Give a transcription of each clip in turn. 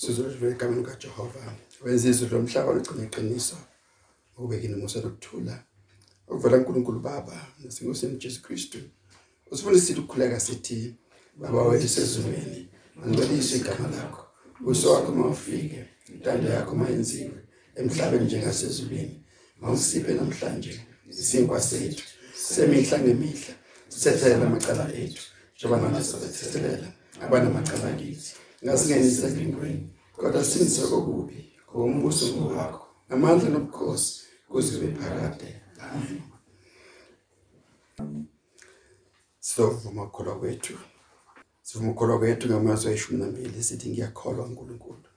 sizolivela egameni kaJehova wenza izwi lomhlaba ligcine iqiniso ukubekini umusa lokuthula okuvela kuNkulunkulu Baba nasengosini Jesu Kristu. Usifundisile ukukhuleka sithi baba wethu sezulwini angibelise igama lakho. Uso wakho mawufike intando yakho mayenziwe emhlabeni njengasezulwini. Mawusiphe namhlanje isinkwa sethu semihla ngemihla sithethelela amacala ethu njengoba nathi sizothethelela abanamacala kithi. Ngasingenise enkingweni kodwa sinise kokubi ngokumbuso ngowakho amandla nobukhosi kuze kube phakade. Amen sovuma ukukholwa kwethu sivuma ukukholwa kwethu ngamazwi ayishumi nambili sithi ngiyakholwa uNkulunkulu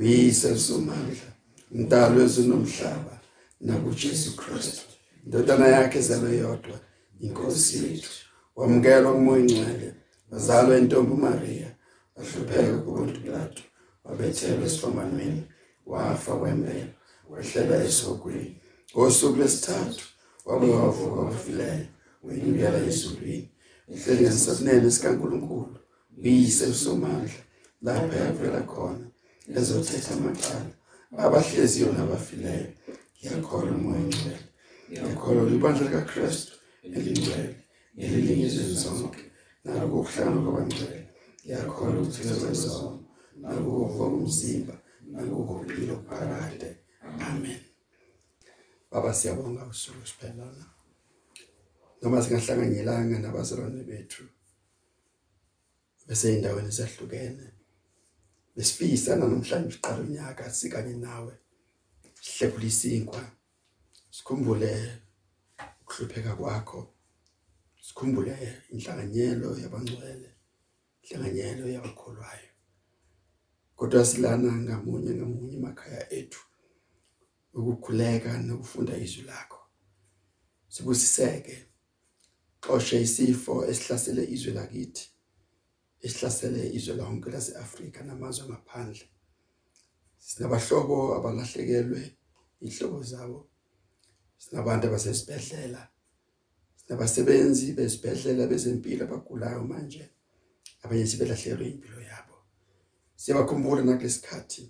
uyise somandla umdalo wezinomhlaba nakuJesu Kristu. Indodana yakhe zelwe yodwa inkosi yethu. Wamukelwa kumoya ingcwele wazalwa entombi uMaria wahlupheka kubuntu Pilato wabethelwa esifamanweni wafa wembelwa wehlela esogwini. Ngosuku lwesithathu wabuye wavuka wafileyo wenyukela ezulwini. Uhleli ngasakunene sikaNkulunkulu uyise usomandla lapha yavela khona ezothetha amacala. Abahleziyo nabafileyo ngiyakholwa umoya ngcwele. Ngiyakholwa libandla likaKristu elingcwele elilingizwe zonke nalokuhlangana kwabangcwele. Ngiyakholwa ukuthi kwezono nakuvo umzimba nakukuphila okuphakade amen. Baba siyabonga usuku siphelana noma singahlanganyelanga nabazalwane bethu bese endaweni ezahlukene besifisa namhlanje siqala unyaka sikanye nawe sihlephula isinkwa sikhumbule ukuhlupheka kwakho sikhumbule inhlanganyelo yabangcwele. Inhlanganyelo yabakholwayo kodwa silana ngamunye ngamunye emakhaya ethu ukukhuleka nokufunda izwi lakho. Sibusiseke xoshe isifo esihlasele izwe lakithi esihlasele izwe lonke laseAfrika namazwe ngaphandle sinabahlobo abalahlekelwe ihlobo zabo. Sinabantu abasesibhedlela. Sinabasebenzi bezibhedlela bezempilo abagulayo manje. Abanye sibelahlekelwe impilo yabo. Siyabakhumbula nakulesikhathi.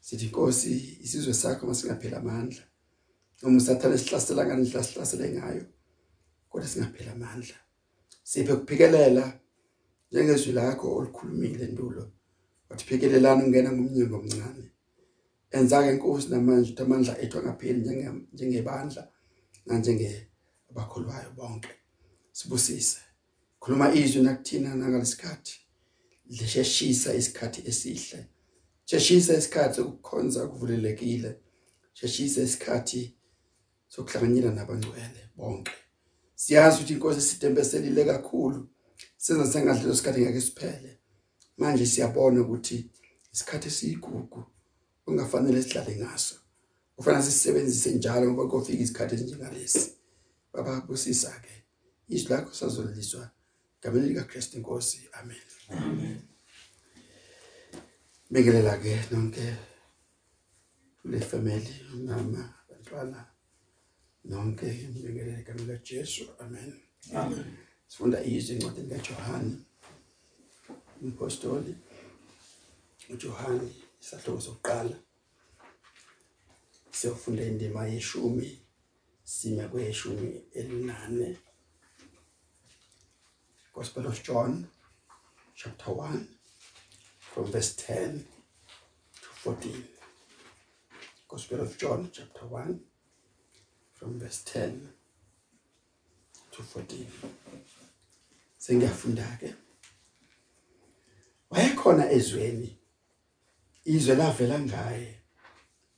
Sithi Nkosi isizwe sakho masingaphela amandla. Noma usathane sihlasela ngani sihlasele ngayo kodwa singaphela amandla. Siphe kuphikelela njengezwi lakho olikhulumile endulo wathi phikelelana ungena ngomnyango omncane. Enza-ke inkosi namanje amandla ethu angapheli njengebandla nanjenge abakholwayo bonke. Sibusise. Khuluma izwi nakuthina nangalesikhathi lisheshisa isikhathi esihle. Sheshisa isikhathi sokukhonza kuvulelekile. Sheshisa isikhathi sokuhlanganyela nabangcwele bonke. Siyazi ukuthi inkosi sitembeselile kakhulu. Senza sengadlelo isikhathi ngeke siphele. Manje siyabona ukuthi isikhathi esiyigugu ungafanele sidlale ngaso. Kufanele sisebenzise njalo ngoba kofika isikhathi esinjengalesi. Baba kusisa ke izwi lakho sazoliswa ngameni lika Kristu inkosi amen. Amen. Bengelela ke nonke kule family mama bantwana nonke ngibingelela igama likaJesu amen. Amen. Sifunda izwi encwadini kaJohane umpostoli. uJohane isahloko sokuqala siyofunda indima yeshumi sime kweshumi elinane. Gospel of John chapter 1 from verse 10 to 14 Gospel of John chapter 1 from verse 10 to 14 Sengiyafunda ke? Wayekhona ezweni izwe lavela ngaye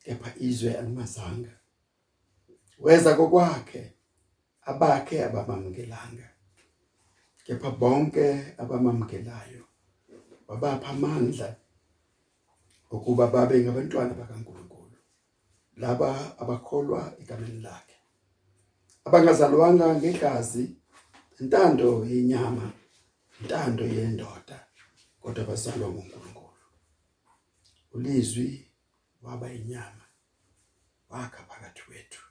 kepha izwe alimazanga. Weza kokwakhe abakhe abamamkelanga kepha bonke abamamkelayo wabapha amandla ukuba babe ngabantwana bakaNkuluNkulu laba abakholwa egameni lakhe. Abangazalwanga ngegazi intando yenyama intando yendoda kodwa bazalwa nguNkulunkulu. Ulizwi waba inyama wakha phakathi kwethu.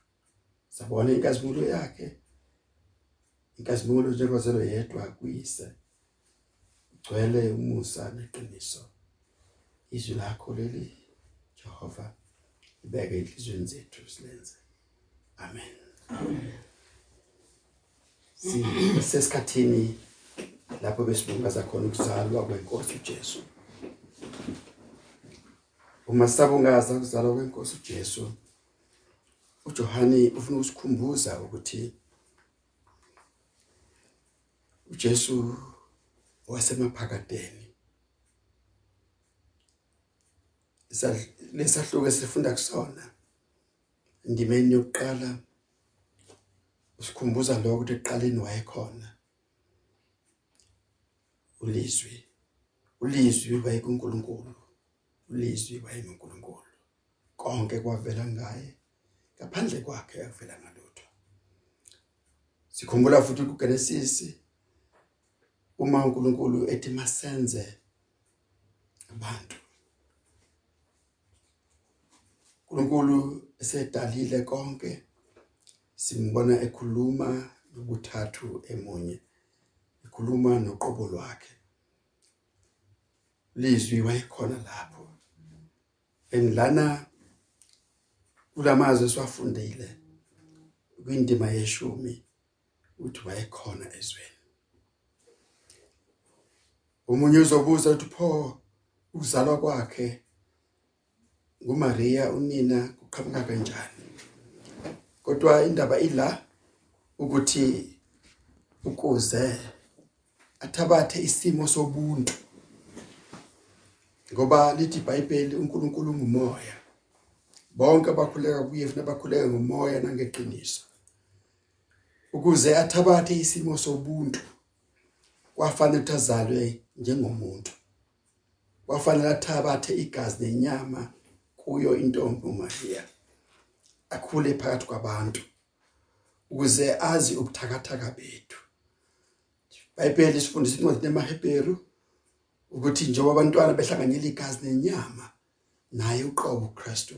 Sabona inkazimulo yakhe inkazimulo njengozelo yedwa kuyise. Ugcwele umusa neqiniso. Izwi lakho leli Jehova ibeke enhlizweni zethu silenze. Amen. Amen. Sisesikhathini lapho besibungaza khona ukuzalwa kwenkosi uJesu? Uma sabungaza ukuzalwa kwenkosi uJesu uJohani ufuna ukusikhumbuza ukuthi uJesu wasemaphakadeni lesahluko esifunda kusona indimeni yokuqala usikhumbuza lokho ukuthi eqaleni wayekhona. Ulizwi ulizwi wayekuNkulunkulu ulizwi wayeNkulunkulu konke kwavela ngaye ngaphandle kwakhe akuvela ngalutho. Sikhumbula futhi kuGenesis uma uNkulunkulu ethi masenze abantu. uNkulunkulu esedalile konke simbona ekhuluma nobuthathu emunye ekhuluma noqobo lwakhe. Lizwi wayekhona lapho. Endlana kulamazwi esiwafundile kwindima yeshumi uthi wayekhona ezweni. Umunye uzobuza ukuthi pho ukuzalwa kwakhe nguMaria unina kuqhamuka kanjani? Kodwa indaba ila ukuthi ukuze athabathe isimo sobuntu ngoba lithi iBhayibheli uNkulunkulu ungumoya bonke abakhuleka kuye futhi abakhuleka ngomoya nangeqiniso. Ukuze athabathe isimo sobuntu kwafanele ukuthi azalwe njengomuntu. Kwafanele athabathe igazi nenyama kuyo intombi uMaria akhule phakathi kwabantu ukuze azi ubuthakathaka bethu. iBhayibheli sifundisa incwadi yemaHebheru ukuthi njengoba abantwana behlanganyela igazi nenyama naye uqobo uKristu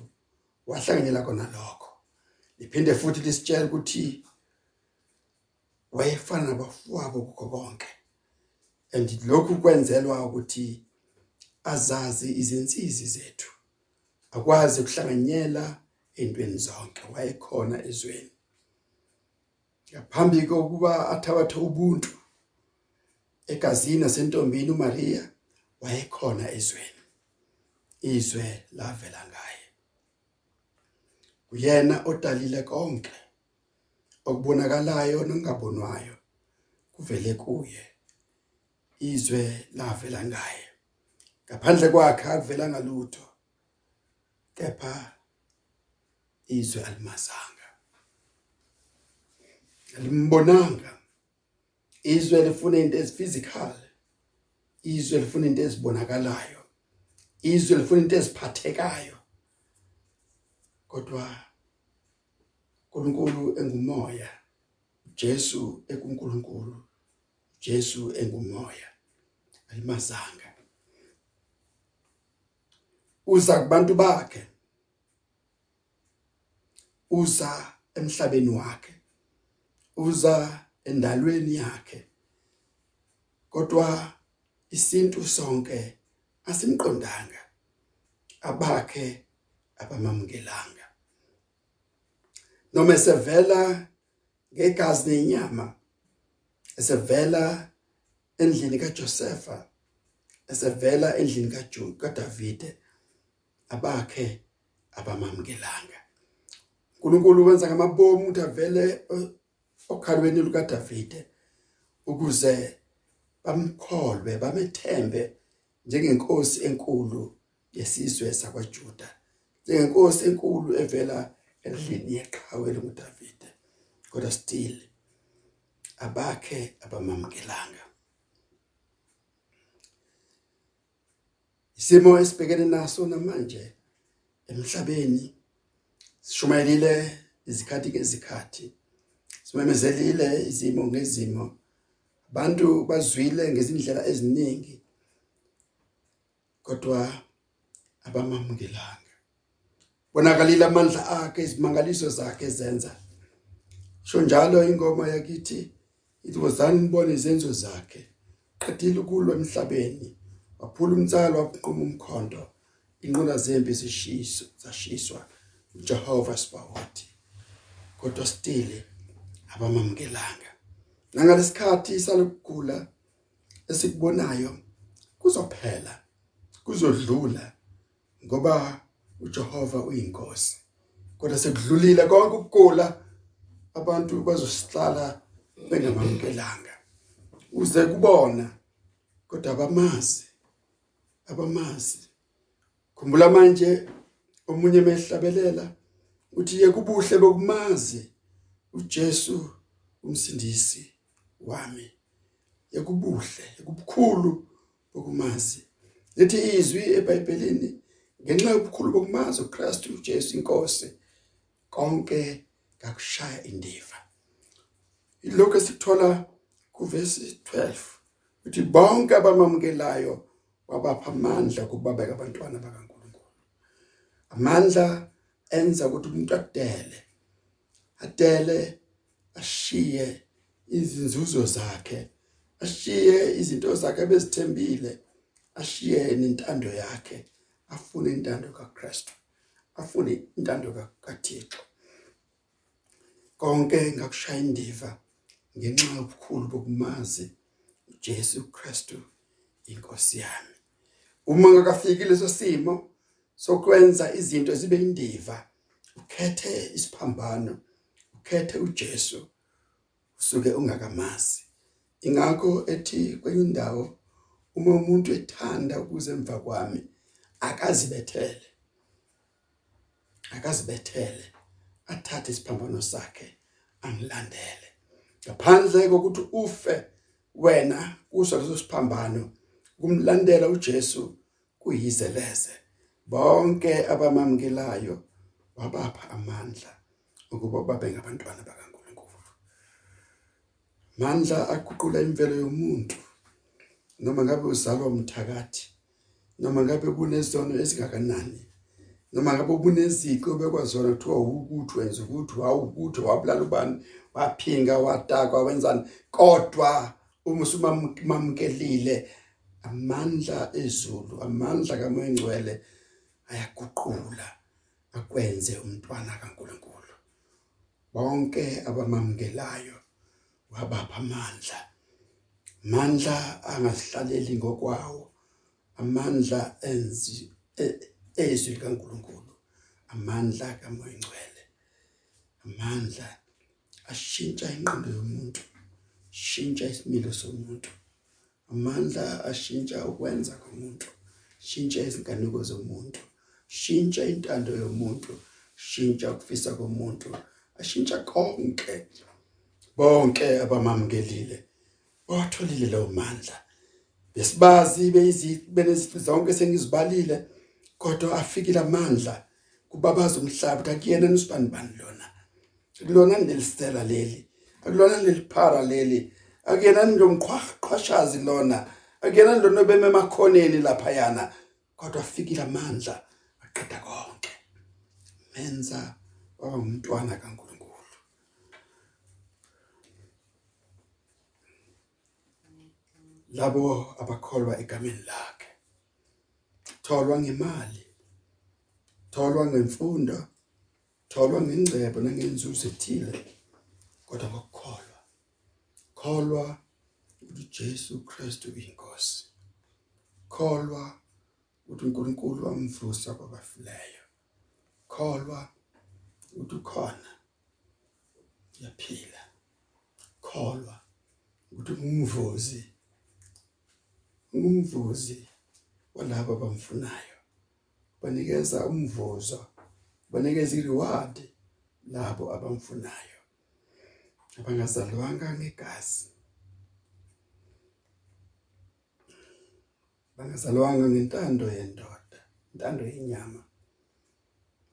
wahlanganyela kona lokho. Liphinde futhi lisitshela ukuthi wayefana nabafowabo kukho konke. And lokhu kwenzelwa ukuthi azazi izinsizi zethu akwazi ukuhlanganyela entweni zonke wayekhona ezweni. Ngaphambi kokuba athabathe ubuntu egazini nasentombini uMaria wayekhona ezweni izwe lavela ngaye. Uyena odalile konke okubonakalayo nokungabonwayo kuvele kuye. Izwe lavela ngaye. Ngaphandle kwakhe akuvela ngalutho kepha izwe alimazanga. Alimbonanga. Izwe lifuna into eziphysical izwe lifuna into ezibonakalayo izwe lifuna into eziphathekayo. Kodwa uNkulunkulu engumoya Jesu ekuNkulunkulu Jesu engumoya. Alimazanga. Uza kubantu bakhe. Uza emhlabeni wakhe. Uza endalweni yakhe. Kodwa isintu sonke asimqondanga. Abakhe abamamukelanga. Noma sevela ngegazi nenyama esevela endlini kaJosefa esevela endlini kaJuda kaDavide abakhe abamamukelanga uNkulunkulu wenza ngamabomu ukuthi avele okhalweni lukaDavide ukuze bamkholwe bamethembe njengenkosi enkulu yesizwe sakwaJuda njengenkosi enkulu evela endlini yeqhawe loDavide kodwa still abakhe abamamukelanga isimo esibhekene naso namanje emhlabeni sishumayelile izikhathi ngezikhathi simemezelile izimo ngezimo. Abantu bazwile ngezindlela eziningi kodwa abamamukelanga bonakalile amandla akhe izimangaliso zakhe ezenza. Sho njalo ingoma yakithi ithi wozani nibone izenzo zakhe. Qedile kulwa emhlabeni. Waphula umtsalo waqhuma umkhondo. Inqola zempi zishiso zashiswa uJehova Sibawothi kodwa still abamamkelanga nangalesikhathi salokugula esikubonayo kuzophela kuzodlula ngoba uJehova uyinkosi. Kodwa sekudlulile konke ukugula abantu bazosihlala bengamamkelanga uze kubona kodwa abamazi abamazi. Khumbula manje omunye mehlabelela uthi yekubuhle bokumazi uJesu umsindisi wami. Yekubuhle yekubukhulu bokumazi lithi izwi eBhayibhelini ngenxa yobukhulu bokumazi uKristu uJesu inkosi konke ngakushaya indiva. Ilokho esikuthola kuvesi 12 uthi bonke abamamukelayo wabapha amandla ukubabeka abantwana bakaNkuluNkulu. Amandla enza ukuthi umuntu adele adele ashiye izinzuzo zakhe ashiye izinto zakhe bezithembile ashiye nentando yakhe afune intando kaKristu afune intando kaThixo konke ngakushaya indiva ngenxa yobukhulu bokumazi uJesu Kristu inkosi yami. Uma ngakafiki leso simo sokwenza izinto zibe indiva ukhethe isiphambano ukhethe uJesu usuke ungakamazi. Ingakho ethi kwenye indawo uma umuntu ethanda ukuze emva kwami akazibethele akazibethele athathe isiphambano sakhe angilandele. Ngaphandle kokuthi ufe wena kuso leso siphambano kumlandela uJesu kuyizeleze. Bonke abamamkelayo wabapha amandla ukuba babe ngabantwana bakaNkuluNkulu. Mandla aququla imvelo yomuntu. Noma ngabe uzalwa umthakathi noma ngabe kunezono ezingakanani noma ngabe ubuneziko bekwazona kuthiwa ukuthi wenza ukuthi wawukuthi wabulala ubani waphinga wataka wenzani. Kodwa uma usumamkelile amandla ezulu amandla kamoya engcwele ayaguqula akwenze umntwana kaNkuluNkulu. Bonke abamamkelayo wabapha amandla. Amandla angahlaleli ngokwawo. Amandla enzi e, ezwi kaNkuluNkulu. Amandla kamoya engcwele amandla ashintsha inqondo yomuntu shintsha isimilo somuntu. Amandla ashintsha ukwenza komuntu shintsha izinkanuko zomuntu shintsha intando yomuntu shintsha ukufisa komuntu ashintsha konke bonke abamamkelile watholile lawo mandla. Besibazi beyizibeneziphi zonke sengizibalile kodwa afikile amandla kubabaza umhlaba ukuthi akuyena nisibani bani lona? Kulona nelisela leli akulona leliphara leli akuyena nilomqhwashazi lona. Akuyena lona beme emakhoneni lapha yana kodwa afikile amandla aqeda konke. Menza waba umntwana kaNkuluNkulu. Labo abakholwa egameni lakhe. Tholwa ngemali tholwa ngemfundo tholwa ngengcebo nangenzuzo ethile kodwa ngokukholwa. Kholwa ukuthi Jesu Kristu uyinkosi. Kholwa ukuthi uNkulunkulu wamvusa kwabafileyo. Kholwa ukuthi ukhona yaphila kholwa ukuthi ungumvuzi ungumvuzi walabo abamfunayo. Banikeza umvuzo banikeza ireward labo abamfunayo. Abangazalwanga ngegazi. Bangazalwanga ngentando yendoda intando yenyama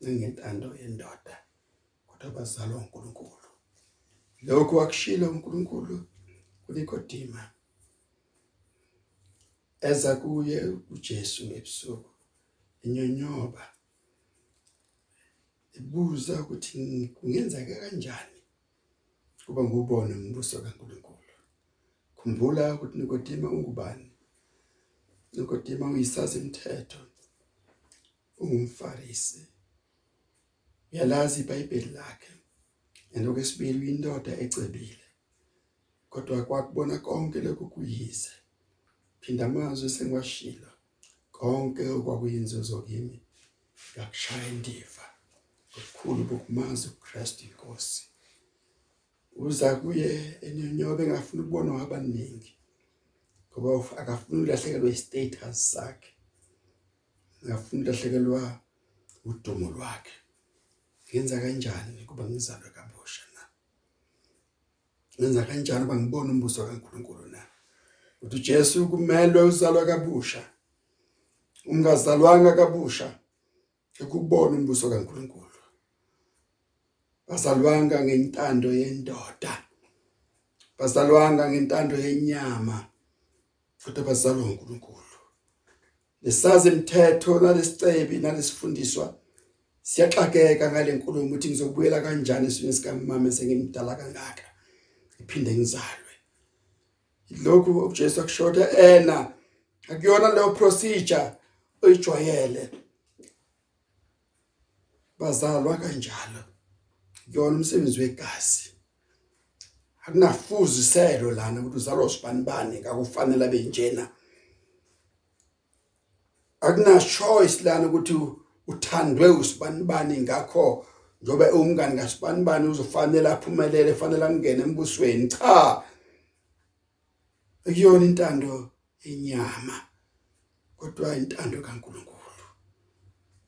ngentando yendoda kodwa bazalwa uNkulunkulu lokho akushilo uNkulunkulu kuNikodima. Eza kuye uJesu ebusuku inyonyoba ibuza ukuthi kungenzeka kanjani? Kuba ngubone umbuso kaNkuluNkulu. Khumbula ukuthi Nikodima ungubani? Nikodima uyisazi imithetho ungumfarisi. Uyalazi iBhayibheli lakhe endokwesibili uyindoda ecebile kodwa kwakubona konke lokhu kuyize. Phinda amazwi sengiwashilo konke okwakuyinzuzo kimi ngakushaya indiva okukhulu bokumazi uKristu inkosi. Uza kuye enyonyobe engafuna ukubonwa abaningi ngoba akafuni ukulahlekelwa istatus sakhe. Ngafuna ukulahlekelwa udumo lwakhe. Ngenza kanjani kuba ngizalwe kabusha na? Ngenza kanjani uba ngibone umbuso kaNkuluNkulu na? Uthi uJesu kumele uzalwa kabusha ungazalwanga kabusha ukubona umbuso kaNkuluNkulu. Bazalwanga ngentando yendoda. Bazalwanga ngentando yenyama. Kodwa bazalwa uNkulunkulu lesazi imithetho nalesicebi nalesifundiswa siyaxakeka ngale nkulumo ukuthi ngizobuyela kanjani esini sikamama sengimdala kangaka iphinde ngizalwe. Lokhu uJesu akushoda ena akuyona leyo procedure oyijwayele. Bazalwa kanjalo. Yona umsebenzi wegazi. Akunafuziselo lana ukuthi uzalwa usibani bani akufanele abe njena. Akuna choice lana ukuthi uthandwe usibani bani ngakho njobe umngani kasibani bani uzofanele aphumelele fanele angene embusweni. Cha! Akuyona intando enyama kodwa intando kaNkuluNkulu.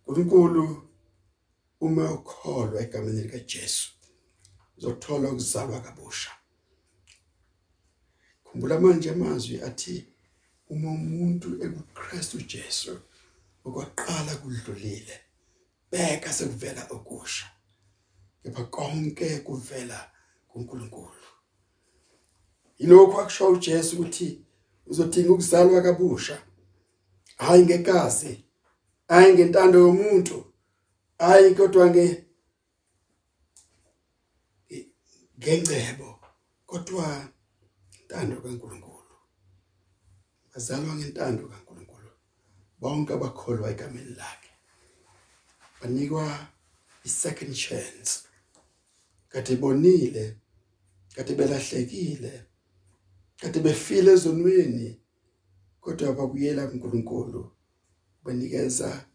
uNkulunkulu uma ukholwa egameni lika Jesu uzothola ukuzalwa kabusha. Khumbula manje amazwi athi uma umuntu ekuKristu Jesu okwaqala kudlulile beka sekuvela okusha kepha konke kuvela kuNkulunkulu. Yilokho akusho uJesu ukuthi uzodinga ukuzalwa kabusha. Hayi ngekazi hayi ngentando yomuntu. Hayi kodwa nge ngengcebo kodwa intando kaNkulunkulu bazalwa ngentando kaNkulunkulu bonke abakholwa egameni lakhe banikwa i-second chance. Kade bonile kade belahlekile kade befile ezonweni kodwa bakuyela kuNkulunkulu banikeza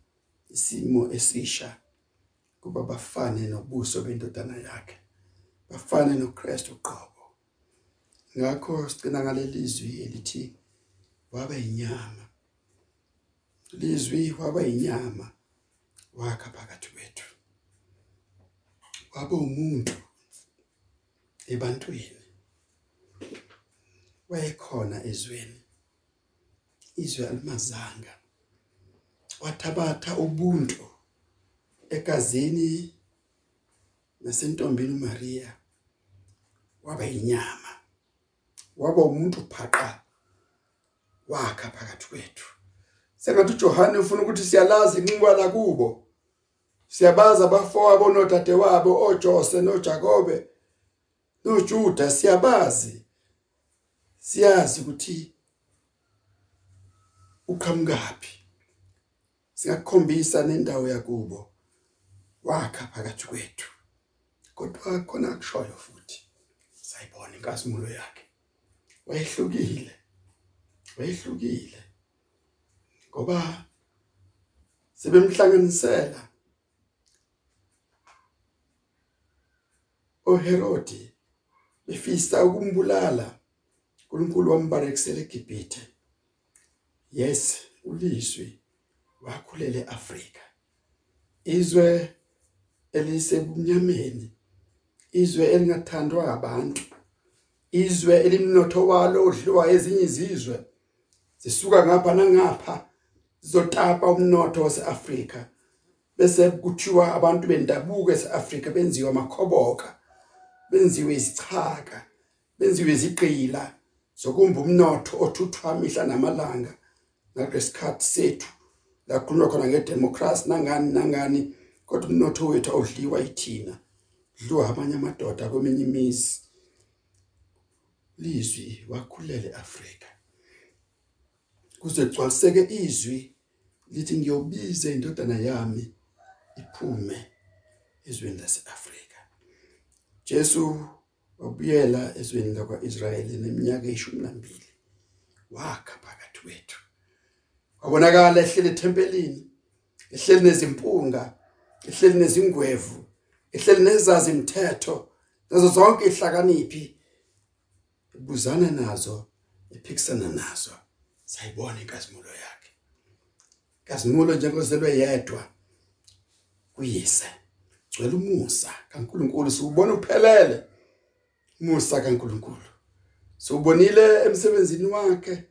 isimo esisha. Kuba bafane nobuso bendodana yakhe. Bafane noKristu uqobo ngakho sicina ngalelizwi elithi wabe inyama lizwi waba inyama wakha phakathi kwethu. Waba umuntu ebantwini. Wayekhona ezweni izwe alimazanga. Wathabatha ubuntu. Egazini nasentombini uMaria waba inyama waba umuntu phaqa wakha phakathi kwethu. Sengathi uJohane ufuna ukuthi siyalazi inxiwa lakubo siyabaza abafowabo nodadewabo oJose noJakobe noJuda siyabazi. Siyazi ukuthi uqhamukapi singakukhombisa nendawo yakubo. Wakha phakathi kwethu. Kodwa khona kushoyo futhi. Sayibona inkasimulo yakhe. Wayehlukile wayehlukile ngoba sebemhlanganisela oHerodi befisa ukumbulala uNkulunkulu wambarekisela eGibhithe. Yes ulizwi wakhulela eAfrika. Izwe elisebumnyameni izwe elingathandwa abantu izwe elimnotho walo odliwa ezinye izizwe zisuka ngapha nangapha zizotapa umnotho waseAfrika bese kuthiwa abantu bendabuko eseAfrika benziwa amakhoboka benziwe isichaka benziwe izigqila zokumba umnotho othuthwa mihla namalanga ngalesikhathi sethu la kukhulunywa khona ngedemocracy nangani nangani. Kodwa umnotho wethu awudliwa yithina dliwa abanye amadoda kweminye imizi. Lizwi wakhulela eAfrika kuze gcwaliseke izwi lithi ngiyobiza indodana yami iphume ezweni laseAfrika. Jesu wabuyela ezweni lakwaIsrayeli neminyaka eyishumi nambili wakha phakathi kwethu. Wabonakala ehlele ethempelini ehleli nezimpunga ehleli nezingwevu ehleli nezazi imithetho nazo zonke ihlakaniphi. Ebuzana nazo ephikisana nazo. Sayibona inkazimulo yakhe. Inkazimulo njengozelwe yedwa kuyise. Gcwele umusa kaNkuluNkulu siubona uphelele. Umusa kaNkuluNkulu. Siubonile emsebenzini wakhe.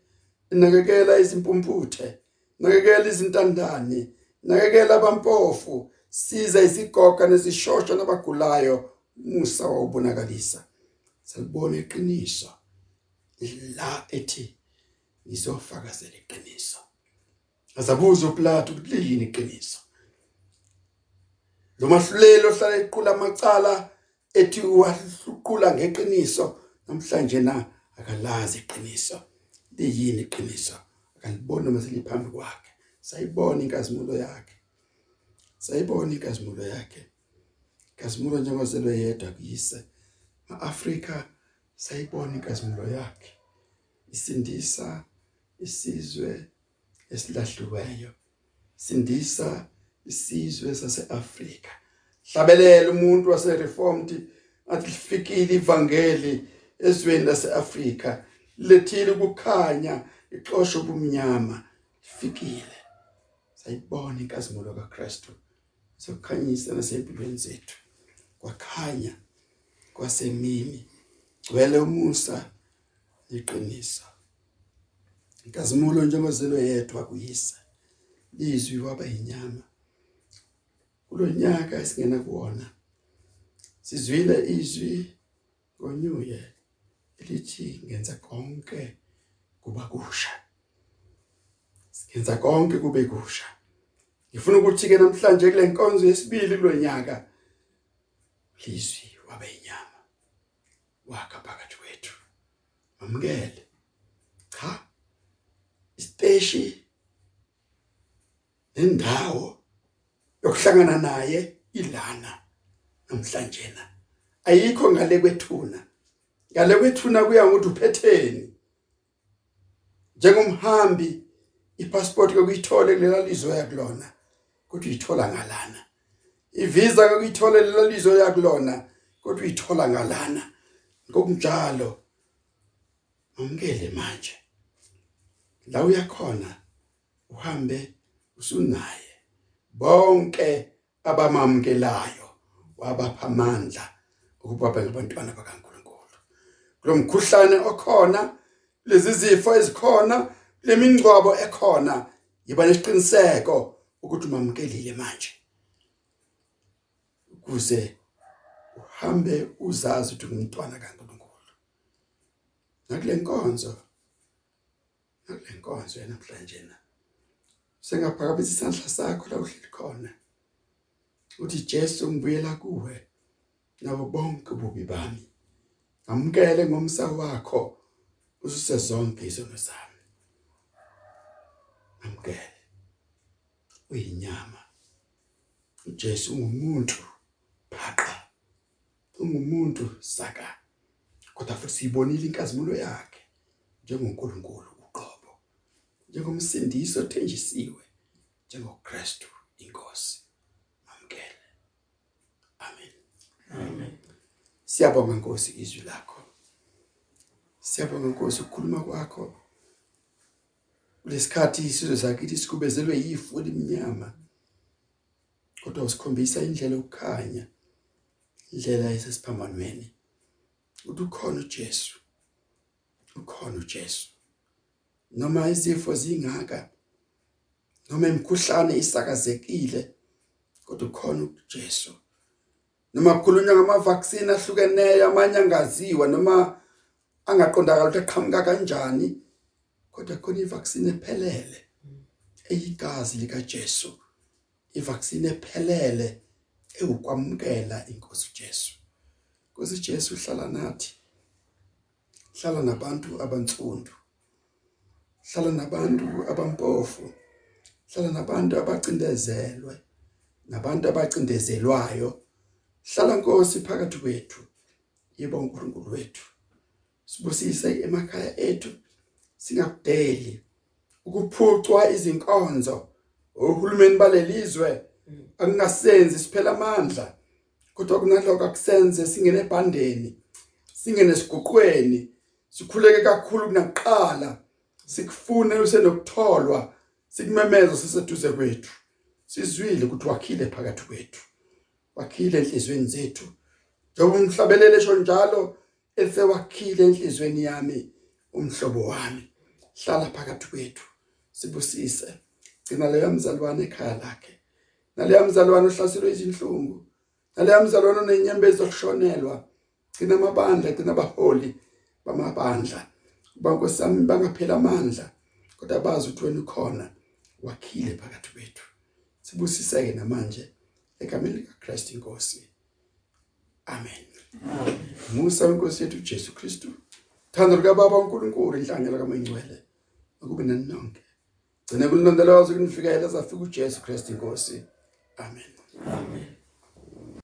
Inakekela izimpumputhe nakekela izintandane nakekela abampofu siza isigoga nesishosha nabagulayo umusa wawubonakalisa salibona iqiniso. La ethi ngizofakazela iqiniso. Azabuza uPlato ukuthi liyini iqiniso? Lo mahlulelo ohlala equla amacala ethi wahluqula ngeqiniso namhlanje na akalazi iqiniso. Liyini iqiniso? Akalibona maseliphambi kwakhe. Sayibona inkazimulo yakhe. Sayibona inkazimulo yakhe? Inkazimulo njengozelwe yedwa kuyise. maAfrika sayibona inkazimulo yakhe. Isindisa isizwe esilahluweyo sindisa isizwe saseAfrika. Hlabelela umuntu wasereformed athi lifikile ivangeli ezweni laseAfrika. Lethile ukukhanya ixosho ubumnyama. Lifikile. Sayibona inkazimulo kaKristu. Sokukhanyisa nasempilweni zethu. Kwakhanya kwasemini. Gcwele umusa iqiniso inkazimulo njengozelwe yedwa kuyisa. Lizwi waba inyama kulonyaka esingena kuona sizwile izwi ngonyuye elithi ngenza konke kuba kusha. Ngenza konke kube kusha. Ngifuna ukuthi ke namhlanje kule nkonzo yesibili kulonyaka lizwi wabe inyama wakha phakathi kwethu. Amukele cha isiteshi nendawo yokuhlangana naye ilana namhlanje na ayikho ngale kwethuna. Ngale kwethuna kuya ngokuthi uphetheni. Njengomhambi ipassport kokuyithola kulela lizwe yakulona. Kodwa uyithola ngalana. Ivisa kokuyithola lela lizwe yakulona kodwa uyithola ngalana. Ngokunjalo amukele manje la uyakhona uhambe usunaye. Bonke abamamkelayo wabapha amandla ukuba bengabantwana bakaNkuluNkulu. Kulomkhuhlane okhona lezi zifo ezikhona lemingcwabo ekhona yiba nesiqiniseko ukuthi umamkelile manje. Ukuze uhambe uzazi ukuthi ungumntwana kaNkuluNkulu. Nakule nkonzo nakule nkonzo namhlanje na sengaphakamisa isandla sakho la uhleli khona. Uthi Jesu ngibuyela kuwe. Nabo bonke ububi bami. Amkele ngomsa wakho ususe zonke izono zami. Amkele uyinyama uJesu ungumuntu phaqa ungumuntu saka kodwa futhi sibonile inkazimulo yakhe njengoNkulunkulu uqobo njengomsindisi othenjisiwe njengoKristu inkosi amkele amen. Amen. Siyabonga Nkosi izwi lakho. Siyabonga Nkosi ukukhuluma kwakho. Kulesikhathi isizwe sakithi sikubezelwe yifu limnyama kodwa usikhombisa indlela ukukhanya indlela esesiphambanweni uthi ukhona uJesu ukhona uJesu. Noma izifo zingaka noma imkhuhlane isakazekile kodwa ukhona uJesu. Noma kukhulunywa ngama vaccine ahlukeneyo amanye angaziwa noma angaqondakala ukuthi aqhamuka kanjani kodwa khona ivaccine ephelele eyigazi lika Jesu ivaccine ephelele ewukwamkela inkosi Jesu. Nkosi Jesu uhlala nathi hlala nabantu abantsundu hlala nabantu abampofu hlala nabantu abacindezelwe nabantu abacindezelwayo. Hlala Nkosi phakathi kwethu yebo uNkulunkulu wethu. Sibusise emakhaya ethu singakudeli ukuphucwa izinkonzo. Ohulumeni balelizwe akungasenzi siphela amandla kodwa kunaloko akusenze singene ebhandeni singene esiguqweni sikhuleke kakhulu kunakuqala sikufune usenokutholwa sikumemeza siseduze kwethu. Sizwile ukuthi wakhile phakathi kwethu wakhile enhlizweni zethu. Njengoba umhlabelele esho njalo ese wakhile enhlizweni yami umhlobo wami. Hlala phakathi kwethu sibusise. Gcina leyo mzalwane ekhaya lakhe. Naleya mzalwane ohlaselwe izinhlungu. Naleya mzalwane onenyembezi zokushonelwa gcina amabandla gcina abaholi bamabandla. Bankosami bangaphela amandla kodwa bazi ukuthi wena ukhona wakhile phakathi kwethu. Sibusiseke namanje egameni likaKristu inkosi. Amen. Musa wenkosi yethu Jesu Kristu. Thando lika baba uNkulunkulu inhlangano kaMangcwele. Akube nani nonke gcina kulondoloza kunifikela zafika uJesu Kristu inkosi. Amen. Amen.